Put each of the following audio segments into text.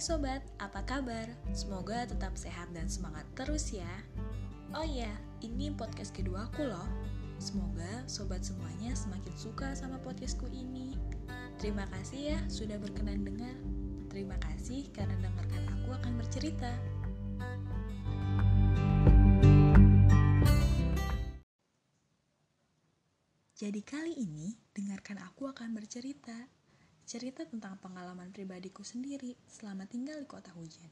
Sobat, apa kabar? Semoga tetap sehat dan semangat terus ya. Oh iya, ini podcast kedua aku loh. Semoga sobat semuanya semakin suka sama podcastku ini. Terima kasih ya sudah berkenan dengar. Terima kasih karena dengarkan aku akan bercerita. Jadi kali ini, dengarkan aku akan bercerita cerita tentang pengalaman pribadiku sendiri selama tinggal di kota hujan.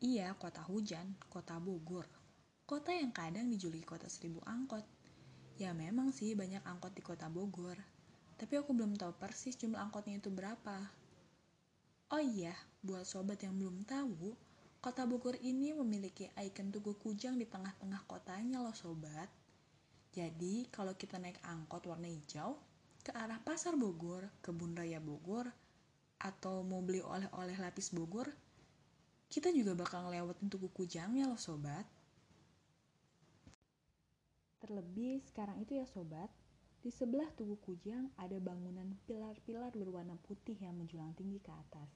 Iya, kota hujan, kota Bogor. Kota yang kadang dijuluki kota seribu angkot. Ya memang sih banyak angkot di kota Bogor. Tapi aku belum tahu persis jumlah angkotnya itu berapa. Oh iya, buat sobat yang belum tahu, kota Bogor ini memiliki ikon Tugu Kujang di tengah-tengah kotanya loh sobat. Jadi kalau kita naik angkot warna hijau, ke arah Pasar Bogor, Kebun Raya Bogor, atau mau beli oleh-oleh lapis Bogor, kita juga bakal ngelewatin Tugu Kujangnya loh sobat. Terlebih sekarang itu ya sobat, di sebelah Tugu Kujang ada bangunan pilar-pilar berwarna putih yang menjulang tinggi ke atas,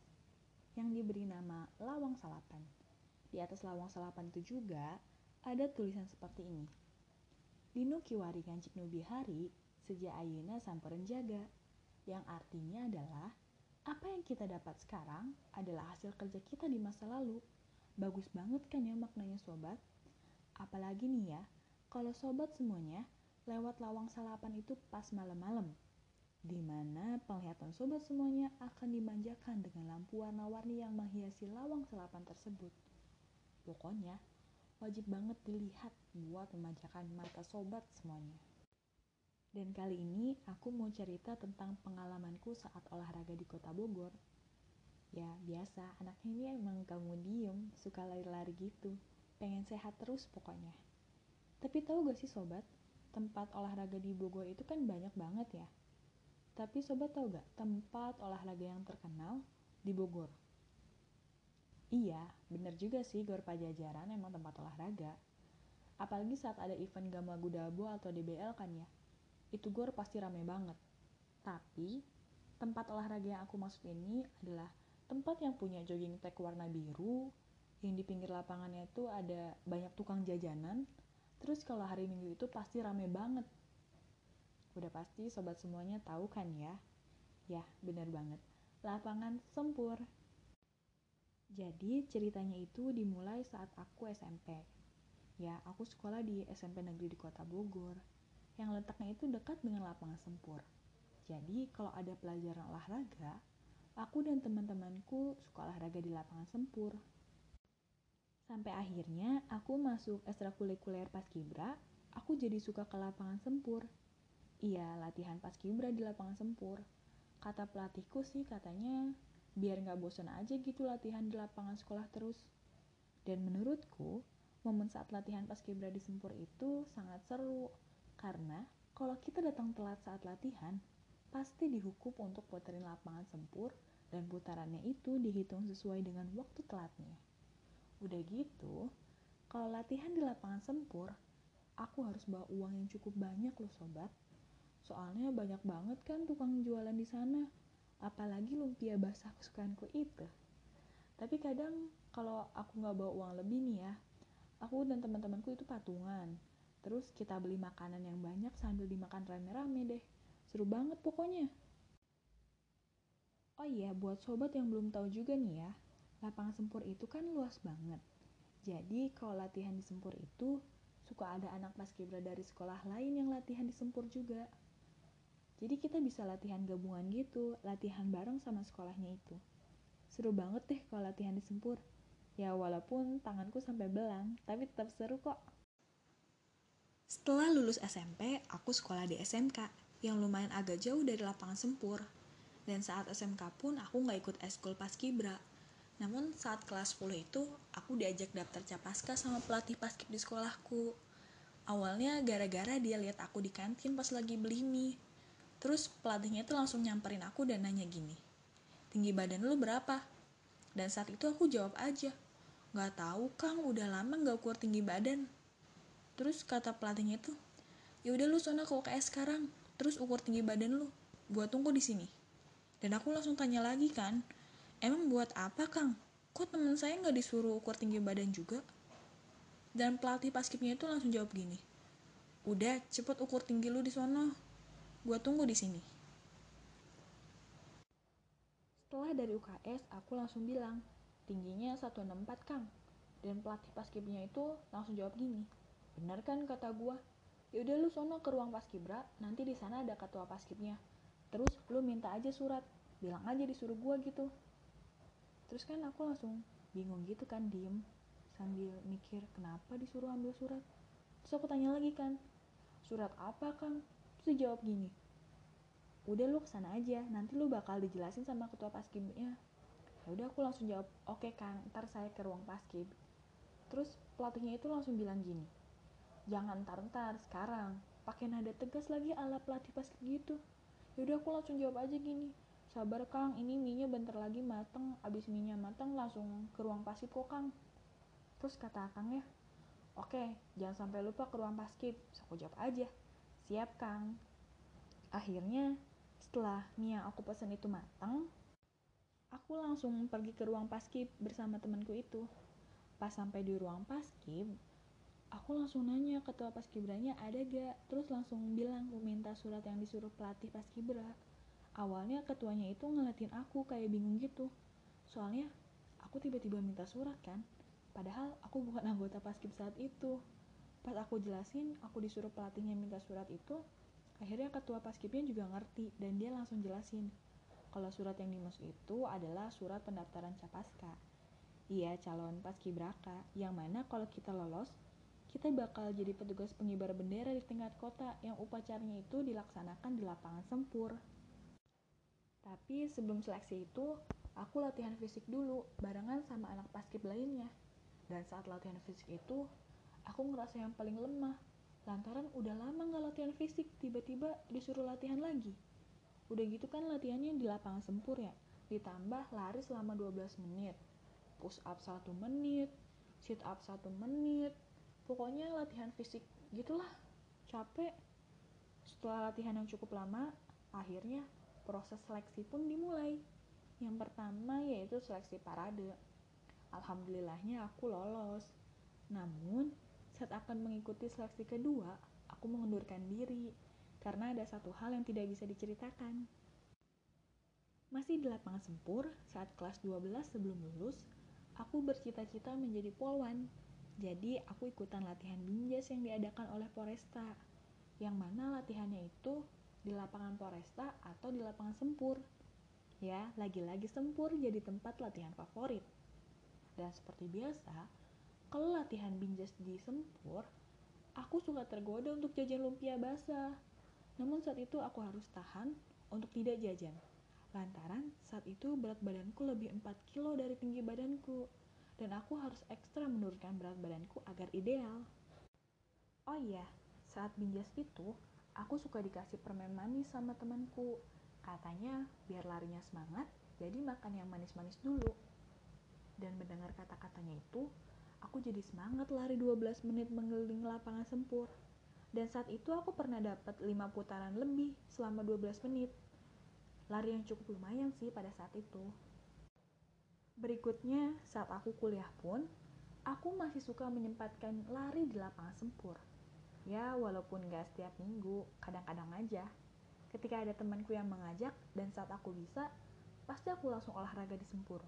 yang diberi nama Lawang Salapan. Di atas Lawang Salapan itu juga ada tulisan seperti ini. Dino Kiwari Gancik Nubihari sejak Ayuna sampai jaga, yang artinya adalah apa yang kita dapat sekarang adalah hasil kerja kita di masa lalu. Bagus banget kan ya maknanya sobat? Apalagi nih ya, kalau sobat semuanya lewat lawang salapan itu pas malam-malam, di mana penglihatan sobat semuanya akan dimanjakan dengan lampu warna-warni yang menghiasi lawang salapan tersebut. Pokoknya, wajib banget dilihat buat memanjakan mata sobat semuanya. Dan kali ini aku mau cerita tentang pengalamanku saat olahraga di kota Bogor. Ya biasa, anaknya ini emang kamu diem, suka lari-lari gitu. Pengen sehat terus pokoknya. Tapi tahu gak sih sobat, tempat olahraga di Bogor itu kan banyak banget ya. Tapi sobat tahu gak tempat olahraga yang terkenal di Bogor? Iya, bener juga sih Gor Pajajaran emang tempat olahraga. Apalagi saat ada event Gama Gudabo atau DBL kan ya itu gor pasti rame banget. Tapi, tempat olahraga yang aku maksud ini adalah tempat yang punya jogging tag warna biru, yang di pinggir lapangannya itu ada banyak tukang jajanan, terus kalau hari minggu itu pasti rame banget. Udah pasti sobat semuanya tahu kan ya? Ya, bener banget. Lapangan Sempur. Jadi ceritanya itu dimulai saat aku SMP. Ya, aku sekolah di SMP negeri di kota Bogor yang letaknya itu dekat dengan lapangan sempur. Jadi kalau ada pelajaran olahraga, aku dan teman-temanku suka olahraga di lapangan sempur. Sampai akhirnya aku masuk ekstrakurikuler paskibra, aku jadi suka ke lapangan sempur. Iya, latihan paskibra di lapangan sempur. Kata pelatihku sih katanya biar nggak bosan aja gitu latihan di lapangan sekolah terus. Dan menurutku, momen saat latihan paskibra di sempur itu sangat seru karena kalau kita datang telat saat latihan, pasti dihukum untuk puterin lapangan sempur dan putarannya itu dihitung sesuai dengan waktu telatnya. Udah gitu, kalau latihan di lapangan sempur, aku harus bawa uang yang cukup banyak loh sobat. Soalnya banyak banget kan tukang jualan di sana, apalagi lumpia basah kesukaanku itu. Tapi kadang kalau aku nggak bawa uang lebih nih ya, aku dan teman-temanku itu patungan. Terus kita beli makanan yang banyak sambil dimakan rame-rame deh. Seru banget pokoknya. Oh iya, buat sobat yang belum tahu juga nih ya, lapangan sempur itu kan luas banget. Jadi kalau latihan di sempur itu, suka ada anak paskibra dari sekolah lain yang latihan di sempur juga. Jadi kita bisa latihan gabungan gitu, latihan bareng sama sekolahnya itu. Seru banget deh kalau latihan di sempur. Ya walaupun tanganku sampai belang, tapi tetap seru kok. Setelah lulus SMP, aku sekolah di SMK yang lumayan agak jauh dari lapangan sempur. Dan saat SMK pun aku nggak ikut eskul paskibra. Namun saat kelas 10 itu, aku diajak daftar capaska sama pelatih paskib di sekolahku. Awalnya gara-gara dia lihat aku di kantin pas lagi beli mie. Terus pelatihnya itu langsung nyamperin aku dan nanya gini, tinggi badan lu berapa? Dan saat itu aku jawab aja, nggak tahu kang, udah lama nggak ukur tinggi badan terus kata pelatihnya tuh ya udah lu sana ke UKS sekarang terus ukur tinggi badan lu gua tunggu di sini dan aku langsung tanya lagi kan emang buat apa kang kok temen saya nggak disuruh ukur tinggi badan juga? Dan pelatih paskibnya itu langsung jawab gini, udah cepet ukur tinggi lu di sono, gua tunggu di sini. Setelah dari UKS, aku langsung bilang, tingginya 164 kang. Dan pelatih paskibnya itu langsung jawab gini, bener kan kata gua? Yaudah lu sono ke ruang paskibra, nanti di sana ada ketua paskibnya. Terus lu minta aja surat, bilang aja disuruh gua gitu. Terus kan aku langsung bingung gitu kan diem sambil mikir kenapa disuruh ambil surat? Terus aku tanya lagi kan surat apa kang? Terus dia jawab gini udah lu ke sana aja nanti lu bakal dijelasin sama ketua paskibnya ya udah aku langsung jawab oke okay, kang ntar saya ke ruang paskib terus pelatihnya itu langsung bilang gini jangan ntar sekarang. Pakai nada tegas lagi ala pelatih paskib gitu. Ya udah aku langsung jawab aja gini. Sabar kang. Ini minyak bentar lagi mateng. Abis minyak mateng langsung ke ruang pasif kok kang. Terus kata kang ya oke jangan sampai lupa ke ruang paskib aku jawab aja siap kang. Akhirnya setelah mie aku pesen itu matang aku langsung pergi ke ruang paskib bersama temanku itu. Pas sampai di ruang paskib aku langsung nanya ketua paskibranya ada gak terus langsung bilang minta surat yang disuruh pelatih paskibra awalnya ketuanya itu ngeliatin aku kayak bingung gitu. Soalnya aku tiba-tiba minta surat kan padahal aku bukan anggota paskib saat itu. Pas aku jelasin aku disuruh pelatihnya minta surat itu akhirnya ketua paskibnya juga ngerti dan dia langsung jelasin kalau surat yang dimaksud itu adalah surat pendaftaran capaska. Iya calon paskibraka yang mana kalau kita lolos kita bakal jadi petugas pengibar bendera di tingkat kota yang upacaranya itu dilaksanakan di lapangan sempur. Tapi sebelum seleksi itu, aku latihan fisik dulu barengan sama anak paskib lainnya. Dan saat latihan fisik itu, aku ngerasa yang paling lemah. Lantaran udah lama gak latihan fisik, tiba-tiba disuruh latihan lagi. Udah gitu kan latihannya di lapangan sempur ya, ditambah lari selama 12 menit. Push up 1 menit, sit up 1 menit. Pokoknya latihan fisik gitulah, capek. Setelah latihan yang cukup lama, akhirnya proses seleksi pun dimulai. Yang pertama yaitu seleksi parade. Alhamdulillahnya aku lolos. Namun, saat akan mengikuti seleksi kedua, aku mengundurkan diri karena ada satu hal yang tidak bisa diceritakan. Masih di lapangan sempur, saat kelas 12 sebelum lulus, aku bercita-cita menjadi polwan. Jadi, aku ikutan latihan binjas yang diadakan oleh Poresta. Yang mana latihannya itu di lapangan Poresta atau di lapangan Sempur. Ya, lagi-lagi Sempur jadi tempat latihan favorit. Dan seperti biasa, kalau latihan binjas di Sempur, aku suka tergoda untuk jajan lumpia basah. Namun saat itu aku harus tahan untuk tidak jajan. Lantaran saat itu berat badanku lebih 4 kilo dari tinggi badanku. Dan aku harus ekstra menurunkan berat badanku agar ideal. Oh iya, saat binjas itu, aku suka dikasih permen manis sama temanku. Katanya biar larinya semangat, jadi makan yang manis-manis dulu. Dan mendengar kata-katanya itu, aku jadi semangat lari 12 menit mengelilingi lapangan sempur. Dan saat itu aku pernah dapat 5 putaran lebih selama 12 menit. Lari yang cukup lumayan sih pada saat itu. Berikutnya, saat aku kuliah pun, aku masih suka menyempatkan lari di lapangan sempur Ya, walaupun gak setiap minggu, kadang-kadang aja. Ketika ada temanku yang mengajak dan saat aku bisa, pasti aku langsung olahraga di Sempur.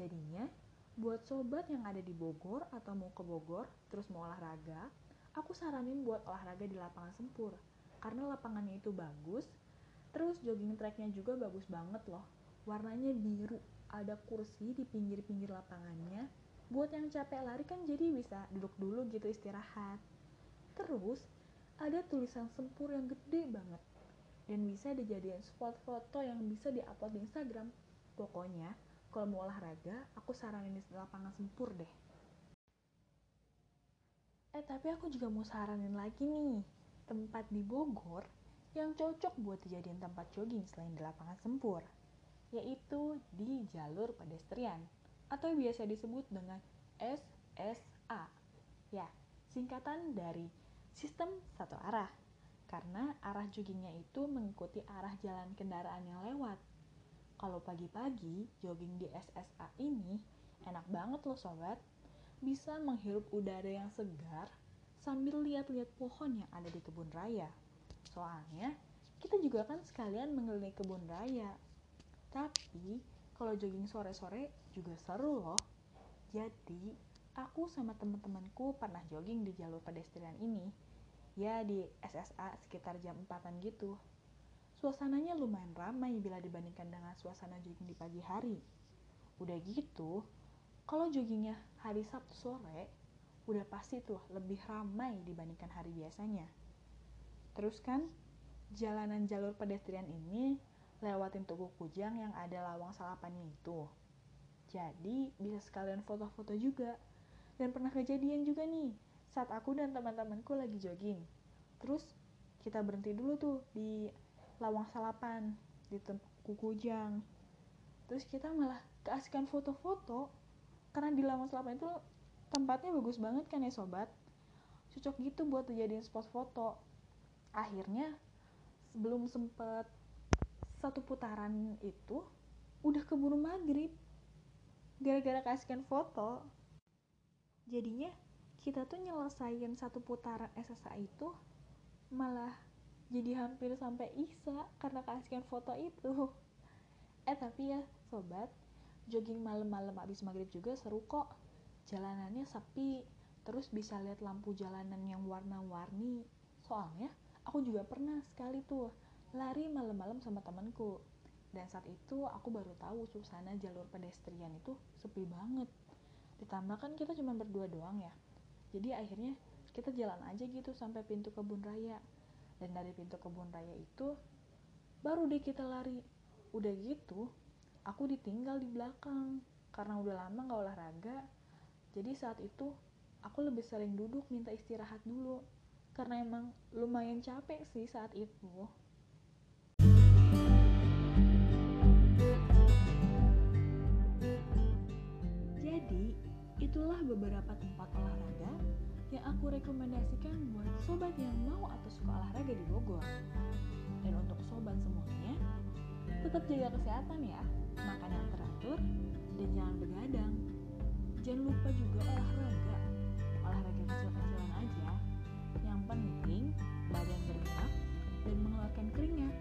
Jadinya, buat sobat yang ada di Bogor atau mau ke Bogor, terus mau olahraga, aku saranin buat olahraga di lapangan Sempur. Karena lapangannya itu bagus, terus jogging tracknya juga bagus banget loh. Warnanya biru, ada kursi di pinggir-pinggir lapangannya. Buat yang capek lari kan jadi bisa duduk dulu gitu istirahat. Terus ada tulisan sempur yang gede banget dan bisa dijadikan spot foto yang bisa diupload di Instagram. Pokoknya kalau mau olahraga, aku saranin di lapangan sempur deh. Eh tapi aku juga mau saranin lagi nih, tempat di Bogor yang cocok buat dijadiin tempat jogging selain di lapangan sempur, yaitu di jalur pedestrian atau biasa disebut dengan SSA. Ya, singkatan dari sistem satu arah karena arah joggingnya itu mengikuti arah jalan kendaraan yang lewat. Kalau pagi-pagi jogging di SSA ini Enak banget loh sobat. Bisa menghirup udara yang segar sambil lihat-lihat pohon yang ada di kebun raya. Soalnya kita juga kan sekalian mengelilingi kebun raya. Tapi kalau jogging sore-sore juga seru loh. Jadi aku sama teman-temanku pernah jogging di jalur pedestrian ini. Ya di SSA sekitar jam 4 gitu. Suasananya lumayan ramai bila dibandingkan dengan suasana jogging di pagi hari. Udah gitu, kalau joggingnya hari Sabtu sore, udah pasti tuh lebih ramai dibandingkan hari biasanya. Terus kan, jalanan jalur pedestrian ini lewatin Tugu Kujang yang ada lawang salapannya itu. Jadi bisa sekalian foto-foto juga. Dan pernah kejadian juga nih, saat aku dan teman-temanku lagi jogging. Terus kita berhenti dulu tuh di lawang salapan, di Tugu Kujang. Terus kita malah keasikan foto-foto karena di lawang salapan itu tempatnya bagus banget kan ya sobat. Cocok gitu buat dijadiin spot foto. Akhirnya sebelum sempet satu putaran itu udah keburu maghrib gara-gara kasihkan foto. Jadinya kita tuh nyelesain satu putaran SSA itu malah jadi hampir sampai Isa karena kasihkan foto itu. Eh tapi ya sobat jogging malam-malam abis maghrib juga seru kok. Jalanannya sepi terus bisa lihat lampu jalanan yang warna-warni. Soalnya aku juga pernah sekali tuh lari malam-malam sama temanku. Dan saat itu aku baru tahu suasana jalur pedestrian itu sepi banget. Ditambah kan kita cuma berdua doang ya. Jadi akhirnya kita jalan aja gitu sampai pintu kebun raya. Dan dari pintu kebun raya itu baru deh kita lari. Udah gitu aku ditinggal di belakang karena udah lama gak olahraga. Jadi saat itu aku lebih sering duduk minta istirahat dulu. Karena emang lumayan capek sih saat itu Itulah beberapa tempat olahraga yang aku rekomendasikan buat sobat yang mau atau suka olahraga di Bogor. Dan untuk sobat semuanya, tetap jaga kesehatan ya, makan yang teratur, dan jangan begadang. Jangan lupa juga olahraga, olahraga kecil-kecilan aja. Yang penting, badan bergerak dan mengeluarkan keringat.